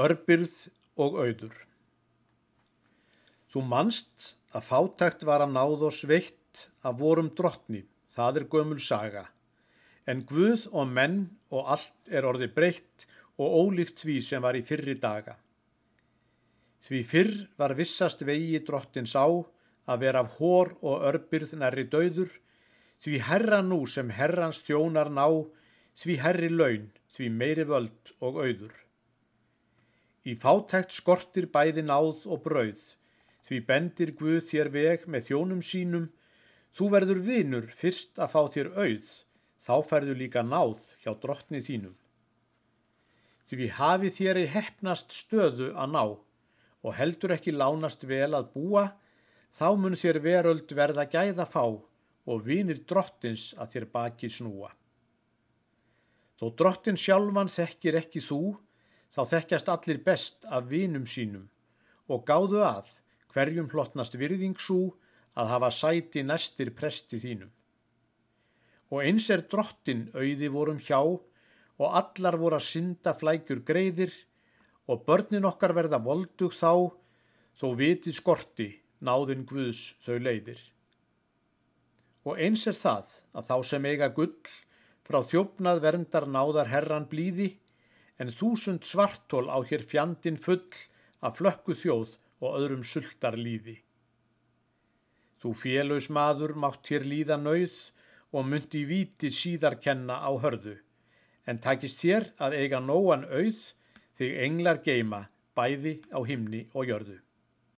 Örbyrð og auður. Þú manst að fátækt var að náð og sveitt af vorum drottni, það er gömul saga. En Guð og menn og allt er orði breytt og ólíkt því sem var í fyrri daga. Því fyrr var vissast vegi drottins á að vera af hór og örbyrð nærri döður, því herra nú sem herrans þjónar ná, því herri laun, því meiri völd og auður. Í fátækt skortir bæði náð og brauð, því bendir Guð þér veg með þjónum sínum, þú verður vinur fyrst að fá þér auð, þá færðu líka náð hjá drottni þínum. Því hafi þér í hefnast stöðu að ná og heldur ekki lánast vel að búa, þá mun þér veröld verða gæða fá og vinir drottins að þér baki snúa. Þó drottin sjálfan þekkir ekki þú, þá þekkjast allir best af vinum sínum og gáðu að hverjum hlottnast virðingsú að hafa sæti næstir presti þínum. Og eins er drottin auði vorum hjá og allar voru að synda flækjur greiðir og börnin okkar verða voldug þá þó vitið skorti náðin Guðs þau leiðir. Og eins er það að þá sem eiga gull frá þjófnað verndar náðar herran blíði en þúsund svartól á hér fjandin full af flökku þjóð og öðrum sultar líði. Þú félös maður mátt hér líða nauð og myndi víti síðar kenna á hörðu, en takist þér að eiga nóan auð þig englar geima bæði á himni og jörðu.